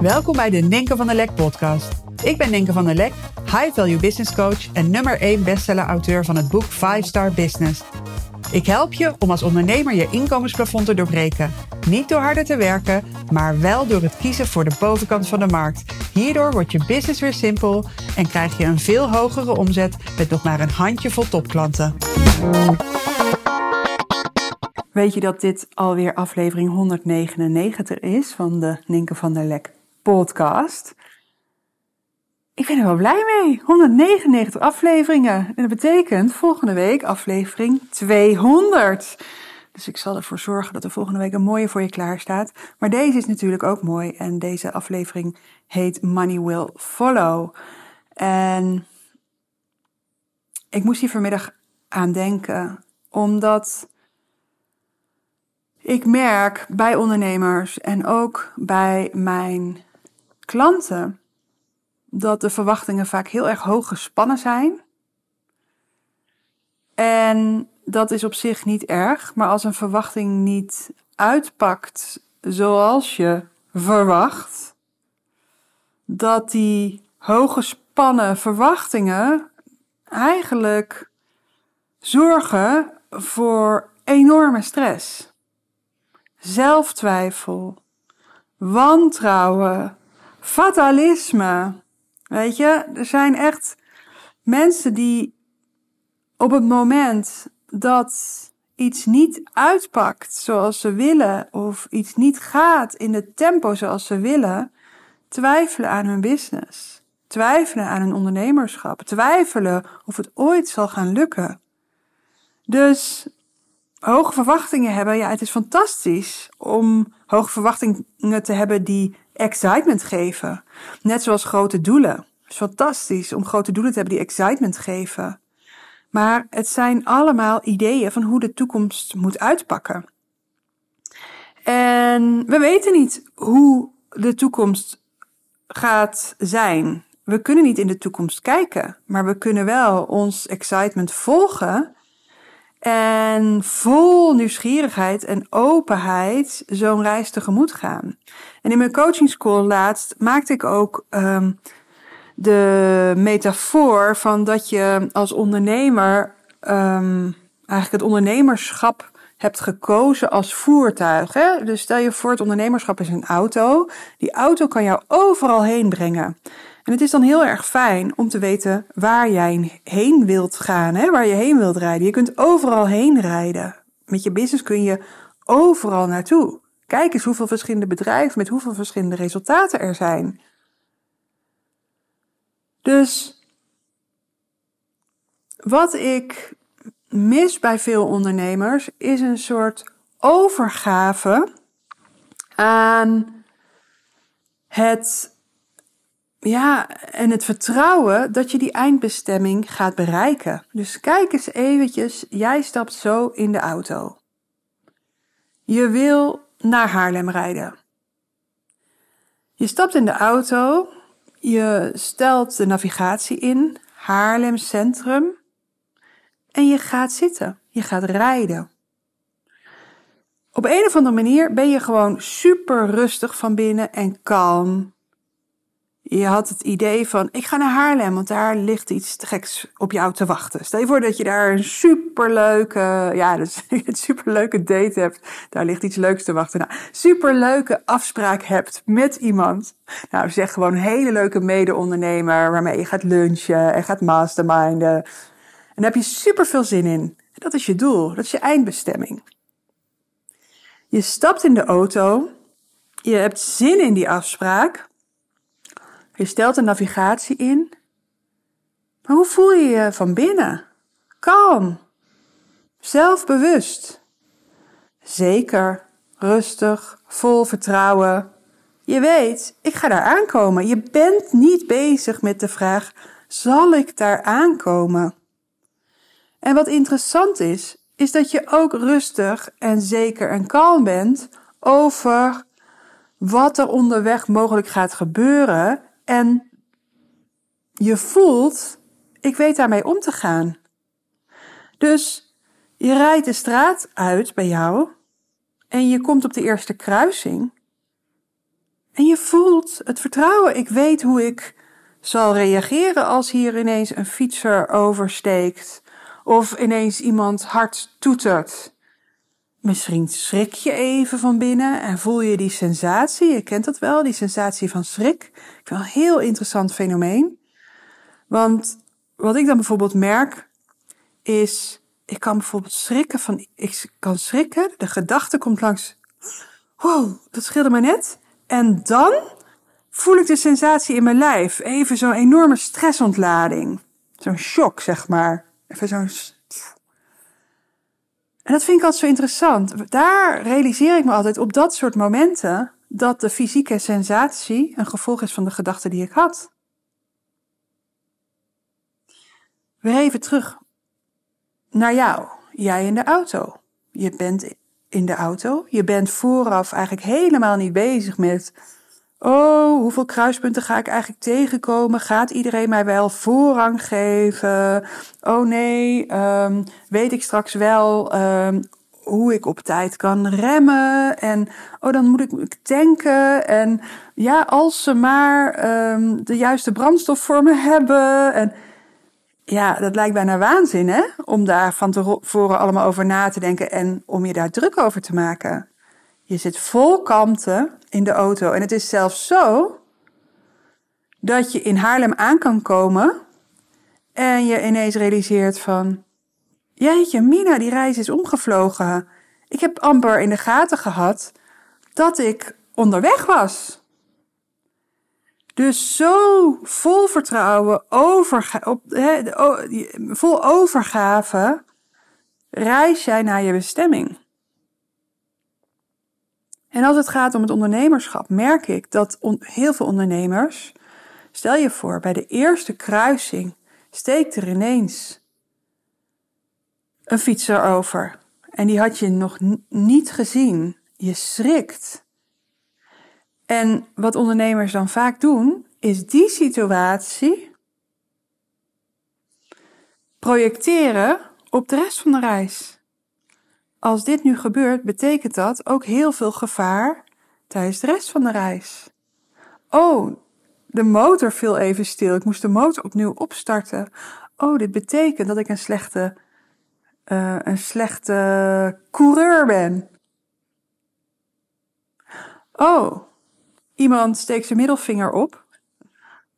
Welkom bij de Ninke van der Lek podcast. Ik ben Ninke van der Lek, high value business coach en nummer 1 bestseller auteur van het boek 5 Star Business. Ik help je om als ondernemer je inkomensplafond te doorbreken. Niet door harder te werken, maar wel door het kiezen voor de bovenkant van de markt. Hierdoor wordt je business weer simpel en krijg je een veel hogere omzet met nog maar een handjevol topklanten. Weet je dat dit alweer aflevering 199 is van de Ninke van der Lek podcast? Ik ben er wel blij mee. 199 afleveringen. En dat betekent volgende week aflevering 200. Dus ik zal ervoor zorgen dat er volgende week een mooie voor je klaar staat. Maar deze is natuurlijk ook mooi. En deze aflevering heet Money Will Follow. En ik moest hier vanmiddag aan denken. Omdat ik merk bij ondernemers en ook bij mijn klanten dat de verwachtingen vaak heel erg hoog gespannen zijn. En dat is op zich niet erg, maar als een verwachting niet uitpakt zoals je verwacht, dat die hooggespannen verwachtingen eigenlijk zorgen voor enorme stress, zelftwijfel, wantrouwen, fatalisme. Weet je, er zijn echt mensen die op het moment dat iets niet uitpakt zoals ze willen, of iets niet gaat in het tempo zoals ze willen, twijfelen aan hun business, twijfelen aan hun ondernemerschap, twijfelen of het ooit zal gaan lukken. Dus hoge verwachtingen hebben, ja, het is fantastisch om hoge verwachtingen te hebben die excitement geven. Net zoals grote doelen. Het is fantastisch om grote doelen te hebben die excitement geven. Maar het zijn allemaal ideeën van hoe de toekomst moet uitpakken. En we weten niet hoe de toekomst gaat zijn. We kunnen niet in de toekomst kijken, maar we kunnen wel ons excitement volgen en vol nieuwsgierigheid en openheid zo'n reis tegemoet gaan. En in mijn coaching school laatst maakte ik ook um, de metafoor van dat je als ondernemer um, eigenlijk het ondernemerschap hebt gekozen als voertuig. Hè? Dus stel je voor, het ondernemerschap is een auto. Die auto kan jou overal heen brengen. En het is dan heel erg fijn om te weten waar jij heen wilt gaan, hè? waar je heen wilt rijden. Je kunt overal heen rijden. Met je business kun je overal naartoe. Kijk eens hoeveel verschillende bedrijven met hoeveel verschillende resultaten er zijn. Dus wat ik mis bij veel ondernemers is een soort overgave aan het ja, en het vertrouwen dat je die eindbestemming gaat bereiken. Dus kijk eens eventjes, jij stapt zo in de auto. Je wil naar Haarlem rijden. Je stapt in de auto, je stelt de navigatie in, Haarlem Centrum, en je gaat zitten, je gaat rijden. Op een of andere manier ben je gewoon super rustig van binnen en kalm je had het idee van, ik ga naar Haarlem, want daar ligt iets te geks op jou te wachten. Stel je voor dat je daar een superleuke, ja, dus een superleuke date hebt. Daar ligt iets leuks te wachten. Nou, superleuke afspraak hebt met iemand. Nou, zeg gewoon een hele leuke mede-ondernemer waarmee je gaat lunchen en gaat masterminden. En daar heb je super veel zin in. Dat is je doel, dat is je eindbestemming. Je stapt in de auto, je hebt zin in die afspraak. Je stelt de navigatie in. Maar hoe voel je je van binnen? Kalm. Zelfbewust. Zeker, rustig, vol vertrouwen. Je weet, ik ga daar aankomen. Je bent niet bezig met de vraag: zal ik daar aankomen? En wat interessant is, is dat je ook rustig en zeker en kalm bent over wat er onderweg mogelijk gaat gebeuren en je voelt, ik weet daarmee om te gaan. Dus je rijdt de straat uit bij jou en je komt op de eerste kruising. En je voelt het vertrouwen. Ik weet hoe ik zal reageren als hier ineens een fietser oversteekt. Of ineens iemand hard toetert. Misschien schrik je even van binnen en voel je die sensatie. Je kent dat wel, die sensatie van schrik. Ik vind een heel interessant fenomeen. Want wat ik dan bijvoorbeeld merk, is, ik kan bijvoorbeeld schrikken van, ik kan schrikken, de gedachte komt langs, wow, dat scheelde me net. En dan voel ik de sensatie in mijn lijf, even zo'n enorme stressontlading. Zo'n shock, zeg maar. Even zo'n en dat vind ik altijd zo interessant. Daar realiseer ik me altijd op dat soort momenten dat de fysieke sensatie een gevolg is van de gedachte die ik had. Weer even terug naar jou. Jij in de auto. Je bent in de auto. Je bent vooraf eigenlijk helemaal niet bezig met Oh, hoeveel kruispunten ga ik eigenlijk tegenkomen? Gaat iedereen mij wel voorrang geven? Oh nee, um, weet ik straks wel um, hoe ik op tijd kan remmen? En oh, dan moet ik tanken. En ja, als ze maar um, de juiste brandstof voor me hebben. En ja, dat lijkt bijna waanzin, hè? Om daar van tevoren allemaal over na te denken en om je daar druk over te maken. Je zit vol kalmte in de auto. En het is zelfs zo dat je in Haarlem aan kan komen en je ineens realiseert van, jeetje, Mina, die reis is omgevlogen. Ik heb amper in de gaten gehad dat ik onderweg was. Dus zo vol vertrouwen, op, vol overgave, reis jij naar je bestemming. En als het gaat om het ondernemerschap, merk ik dat heel veel ondernemers, stel je voor, bij de eerste kruising steekt er ineens een fietser over. En die had je nog niet gezien. Je schrikt. En wat ondernemers dan vaak doen, is die situatie projecteren op de rest van de reis. Als dit nu gebeurt, betekent dat ook heel veel gevaar tijdens de rest van de reis. Oh, de motor viel even stil. Ik moest de motor opnieuw opstarten. Oh, dit betekent dat ik een slechte, uh, een slechte coureur ben. Oh, iemand steekt zijn middelvinger op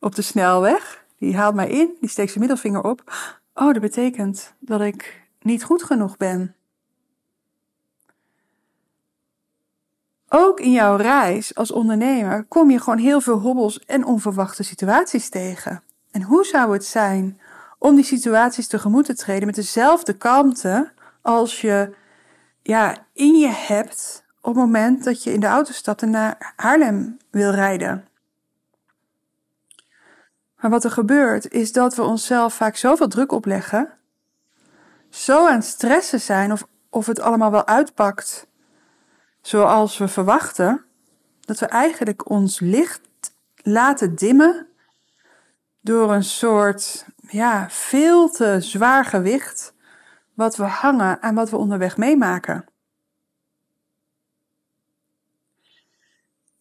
op de snelweg. Die haalt mij in, die steekt zijn middelvinger op. Oh, dat betekent dat ik niet goed genoeg ben. Ook in jouw reis als ondernemer kom je gewoon heel veel hobbels en onverwachte situaties tegen. En hoe zou het zijn om die situaties tegemoet te treden met dezelfde kalmte als je ja, in je hebt op het moment dat je in de auto stapt naar Haarlem wil rijden? Maar wat er gebeurt is dat we onszelf vaak zoveel druk opleggen, zo aan het stressen zijn of, of het allemaal wel uitpakt zoals we verwachten, dat we eigenlijk ons licht laten dimmen door een soort ja, veel te zwaar gewicht wat we hangen en wat we onderweg meemaken.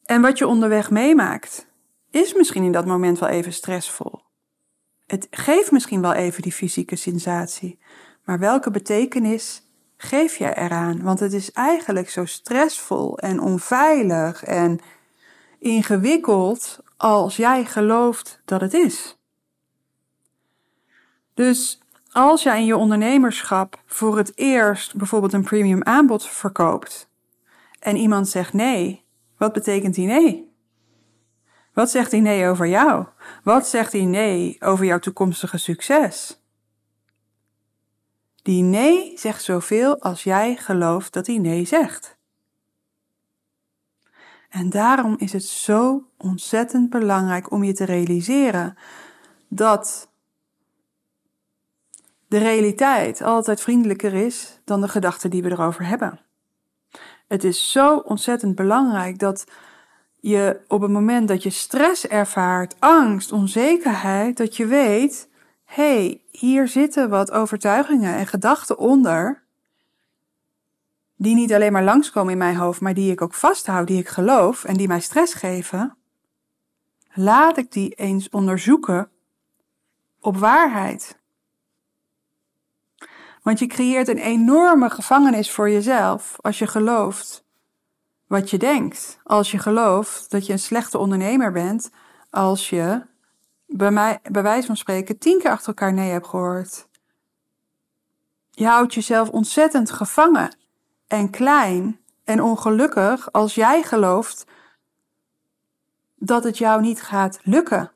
En wat je onderweg meemaakt, is misschien in dat moment wel even stressvol. Het geeft misschien wel even die fysieke sensatie, maar welke betekenis geef je eraan? Want het is eigenlijk zo stressvol en onveilig en ingewikkeld als jij gelooft dat het is. Dus als jij in je ondernemerschap voor het eerst bijvoorbeeld een premium aanbod verkoopt en iemand zegt nee, wat betekent die nee? Wat zegt die nee over jou? Wat zegt die nee over jouw toekomstige succes? Die nee zegt zoveel als jij gelooft dat die nee zegt. En daarom is het zo ontzettend belangrijk om je te realiseren dat de realiteit altijd vriendelijker is dan de gedachten die we erover hebben. Het is zo ontzettend belangrijk dat je op het moment dat je stress ervaart, angst, onzekerheid, dat je weet hey, hier zitten wat overtuigingen en gedachten onder, die niet alleen maar langskomen in mijn hoofd, maar die ik ook vasthoud, die ik geloof en die mij stress geven, laat ik die eens onderzoeken op waarheid. Want je creëert een enorme gevangenis voor jezelf als je gelooft wat je denkt. Als je gelooft dat je een slechte ondernemer bent, als je bij, mij, bij wijze van spreken tien keer achter elkaar nee hebt gehoord. Je houdt jezelf ontzettend gevangen en klein en ongelukkig als jij gelooft dat het jou niet gaat lukken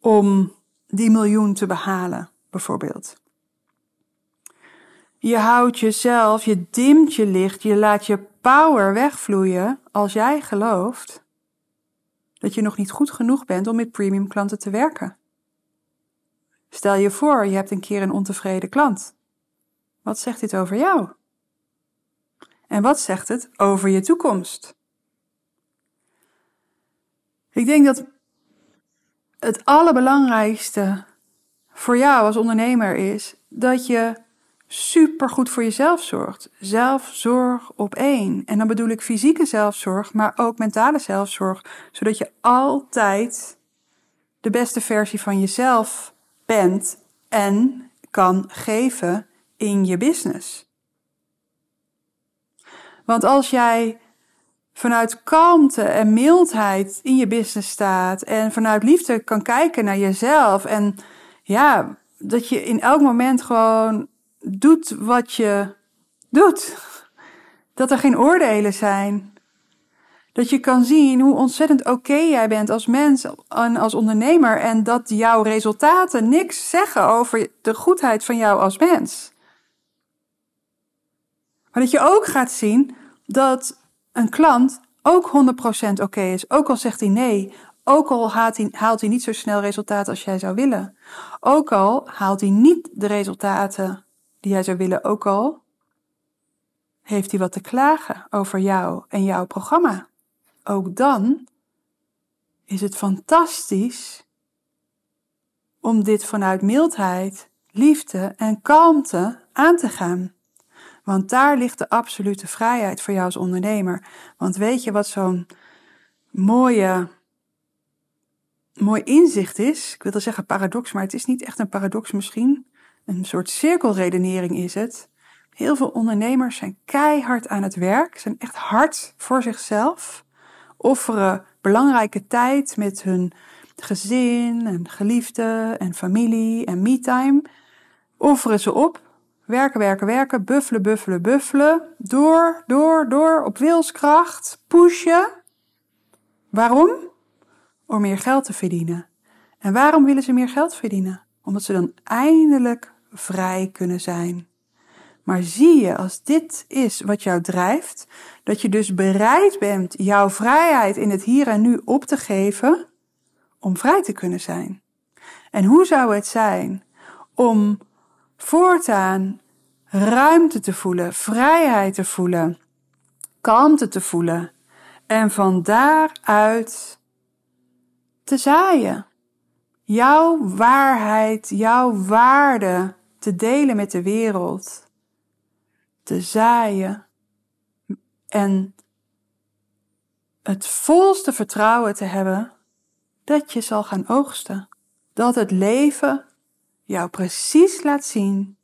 om die miljoen te behalen, bijvoorbeeld. Je houdt jezelf, je dimt je licht, je laat je power wegvloeien als jij gelooft dat je nog niet goed genoeg bent om met premium klanten te werken. Stel je voor, je hebt een keer een ontevreden klant. Wat zegt dit over jou? En wat zegt het over je toekomst? Ik denk dat het allerbelangrijkste voor jou als ondernemer is dat je super goed voor jezelf zorgt. Zelfzorg op één. En dan bedoel ik fysieke zelfzorg, maar ook mentale zelfzorg, zodat je altijd de beste versie van jezelf bent en kan geven in je business. Want als jij vanuit kalmte en mildheid in je business staat en vanuit liefde kan kijken naar jezelf en ja, dat je in elk moment gewoon doet wat je doet. Dat er geen oordelen zijn. Dat je kan zien hoe ontzettend oké jij bent als mens en als ondernemer en dat jouw resultaten niks zeggen over de goedheid van jou als mens. Maar dat je ook gaat zien dat een klant ook 100% oké is, ook al zegt hij nee, ook al haalt hij, haalt hij niet zo snel resultaten als jij zou willen. Ook al haalt hij niet de resultaten die hij zou willen, ook al heeft hij wat te klagen over jou en jouw programma. Ook dan is het fantastisch om dit vanuit mildheid, liefde en kalmte aan te gaan. Want daar ligt de absolute vrijheid voor jou als ondernemer. Want weet je wat zo'n mooie, mooi inzicht is? Ik wilde zeggen paradox, maar het is niet echt een paradox misschien. Een soort cirkelredenering is het. Heel veel ondernemers zijn keihard aan het werk, zijn echt hard voor zichzelf, offeren belangrijke tijd met hun gezin en geliefde en familie en me-time. Offeren ze op, werken, werken, werken, buffelen, buffelen, buffelen, door, door, door, op wilskracht, pushen. Waarom? Om meer geld te verdienen. En waarom willen ze meer geld verdienen? Omdat ze dan eindelijk vrij kunnen zijn. Maar zie je, als dit is wat jou drijft, dat je dus bereid bent jouw vrijheid in het hier en nu op te geven om vrij te kunnen zijn. En hoe zou het zijn om voortaan ruimte te voelen, vrijheid te voelen, kalmte te voelen en van daaruit te zaaien? Jouw waarheid, jouw waarde te delen met de wereld, te zaaien en het volste vertrouwen te hebben dat je zal gaan oogsten. Dat het leven jou precies laat zien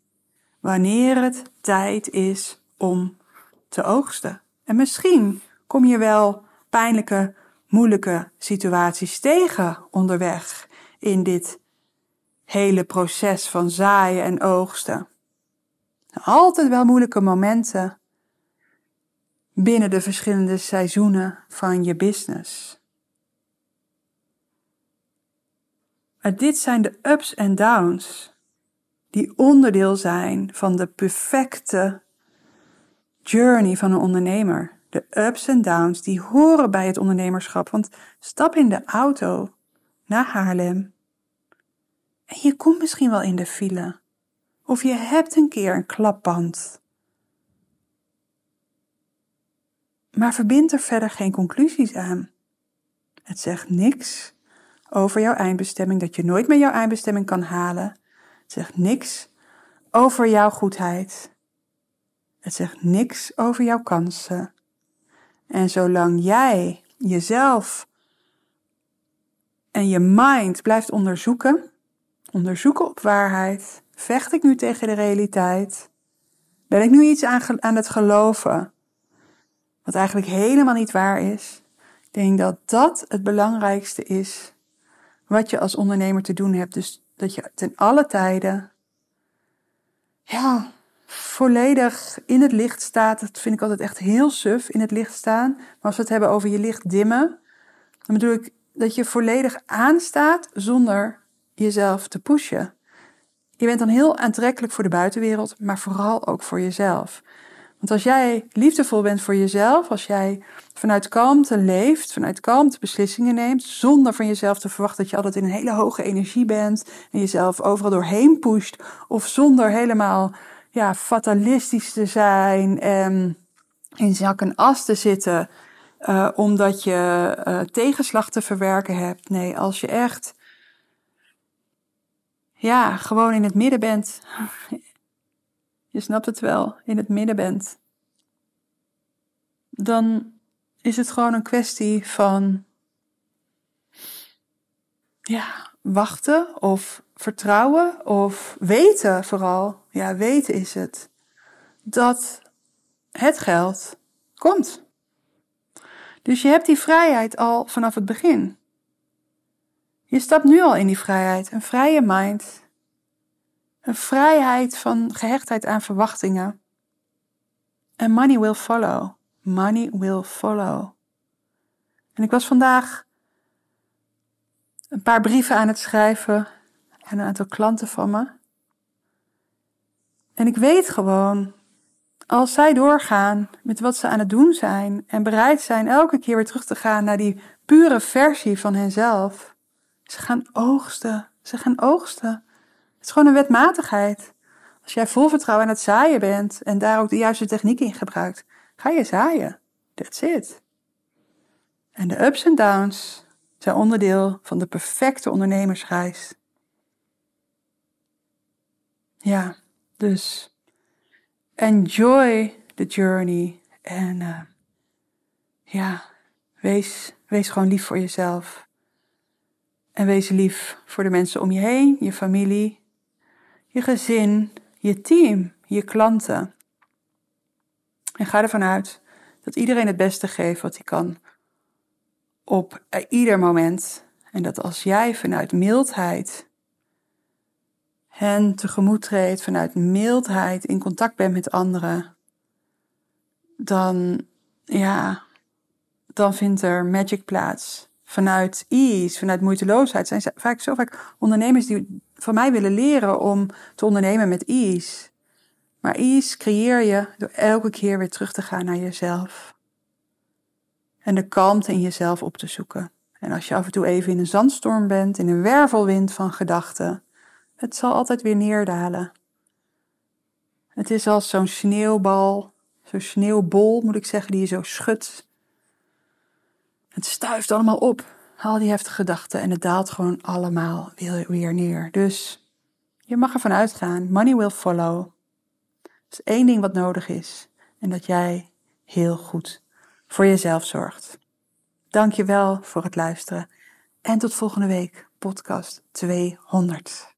wanneer het tijd is om te oogsten. En misschien kom je wel pijnlijke, moeilijke situaties tegen onderweg in dit hele proces van zaaien en oogsten. Altijd wel moeilijke momenten binnen de verschillende seizoenen van je business. Maar dit zijn de ups en downs die onderdeel zijn van de perfecte journey van een ondernemer. De ups en downs die horen bij het ondernemerschap. Want stap in de auto naar Haarlem en je komt misschien wel in de file. Of je hebt een keer een klapband. Maar verbind er verder geen conclusies aan. Het zegt niks over jouw eindbestemming, dat je nooit meer jouw eindbestemming kan halen. Het zegt niks over jouw goedheid. Het zegt niks over jouw kansen. En zolang jij jezelf en je mind blijft onderzoeken, onderzoeken op waarheid, vecht ik nu tegen de realiteit? Ben ik nu iets aan, aan het geloven wat eigenlijk helemaal niet waar is? Ik denk dat dat het belangrijkste is wat je als ondernemer te doen hebt. Dus dat je ten alle tijden, ja, volledig in het licht staat. Dat vind ik altijd echt heel suf, in het licht staan. Maar als we het hebben over je licht dimmen, dan bedoel ik dat je volledig aanstaat zonder jezelf te pushen. Je bent dan heel aantrekkelijk voor de buitenwereld, maar vooral ook voor jezelf. Want als jij liefdevol bent voor jezelf, als jij vanuit kalmte leeft, vanuit kalmte beslissingen neemt, zonder van jezelf te verwachten dat je altijd in een hele hoge energie bent en jezelf overal doorheen pusht, of zonder helemaal ja, fatalistisch te zijn en in zak en as te zitten, uh, omdat je uh, tegenslag te verwerken hebt. Nee, als je echt ja, gewoon in het midden bent. Je snapt het wel, in het midden bent. Dan is het gewoon een kwestie van ja, wachten of vertrouwen of weten vooral. Ja, weten is het. Dat het geld komt. Dus je hebt die vrijheid al vanaf het begin. Je stapt nu al in die vrijheid, een vrije mind, een vrijheid van gehechtheid aan verwachtingen. En money will follow. Money will follow. En ik was vandaag een paar brieven aan het schrijven aan een aantal klanten van me. En ik weet gewoon, als zij doorgaan met wat ze aan het doen zijn en bereid zijn elke keer weer terug te gaan naar die pure versie van henzelf, ze gaan oogsten. Ze gaan oogsten. Het is gewoon een wetmatigheid. Als jij vol vertrouwen aan het zaaien bent en daar ook de juiste techniek in gebruikt, ga je zaaien. That's it. En de ups en downs zijn onderdeel van de perfecte ondernemersreis. Ja, dus enjoy the journey en uh, ja, wees, wees gewoon lief voor jezelf. En wees lief voor de mensen om je heen, je familie, je gezin, je team, je klanten. En ga ervan uit dat iedereen het beste geeft wat hij kan op ieder moment. En dat als jij vanuit mildheid hen tegemoet treedt, vanuit mildheid in contact bent met anderen, dan ja, dan vindt er magic plaats vanuit ease, vanuit moeiteloosheid, zijn vaak zo vaak ondernemers die van mij willen leren om te ondernemen met ease. Maar ease creëer je door elke keer weer terug te gaan naar jezelf. En de kalmte in jezelf op te zoeken. En als je af en toe even in een zandstorm bent, in een wervelwind van gedachten, het zal altijd weer neerdalen. Het is als zo'n sneeuwbal, zo'n sneeuwbol moet ik zeggen, die je zo schudt het stuift allemaal op, al die heftige gedachten, en het daalt gewoon allemaal weer neer. Dus je mag ervan uitgaan, money will follow. Er is één ding wat nodig is, en dat jij heel goed voor jezelf zorgt. Dank je wel voor het luisteren en tot volgende week, podcast 200.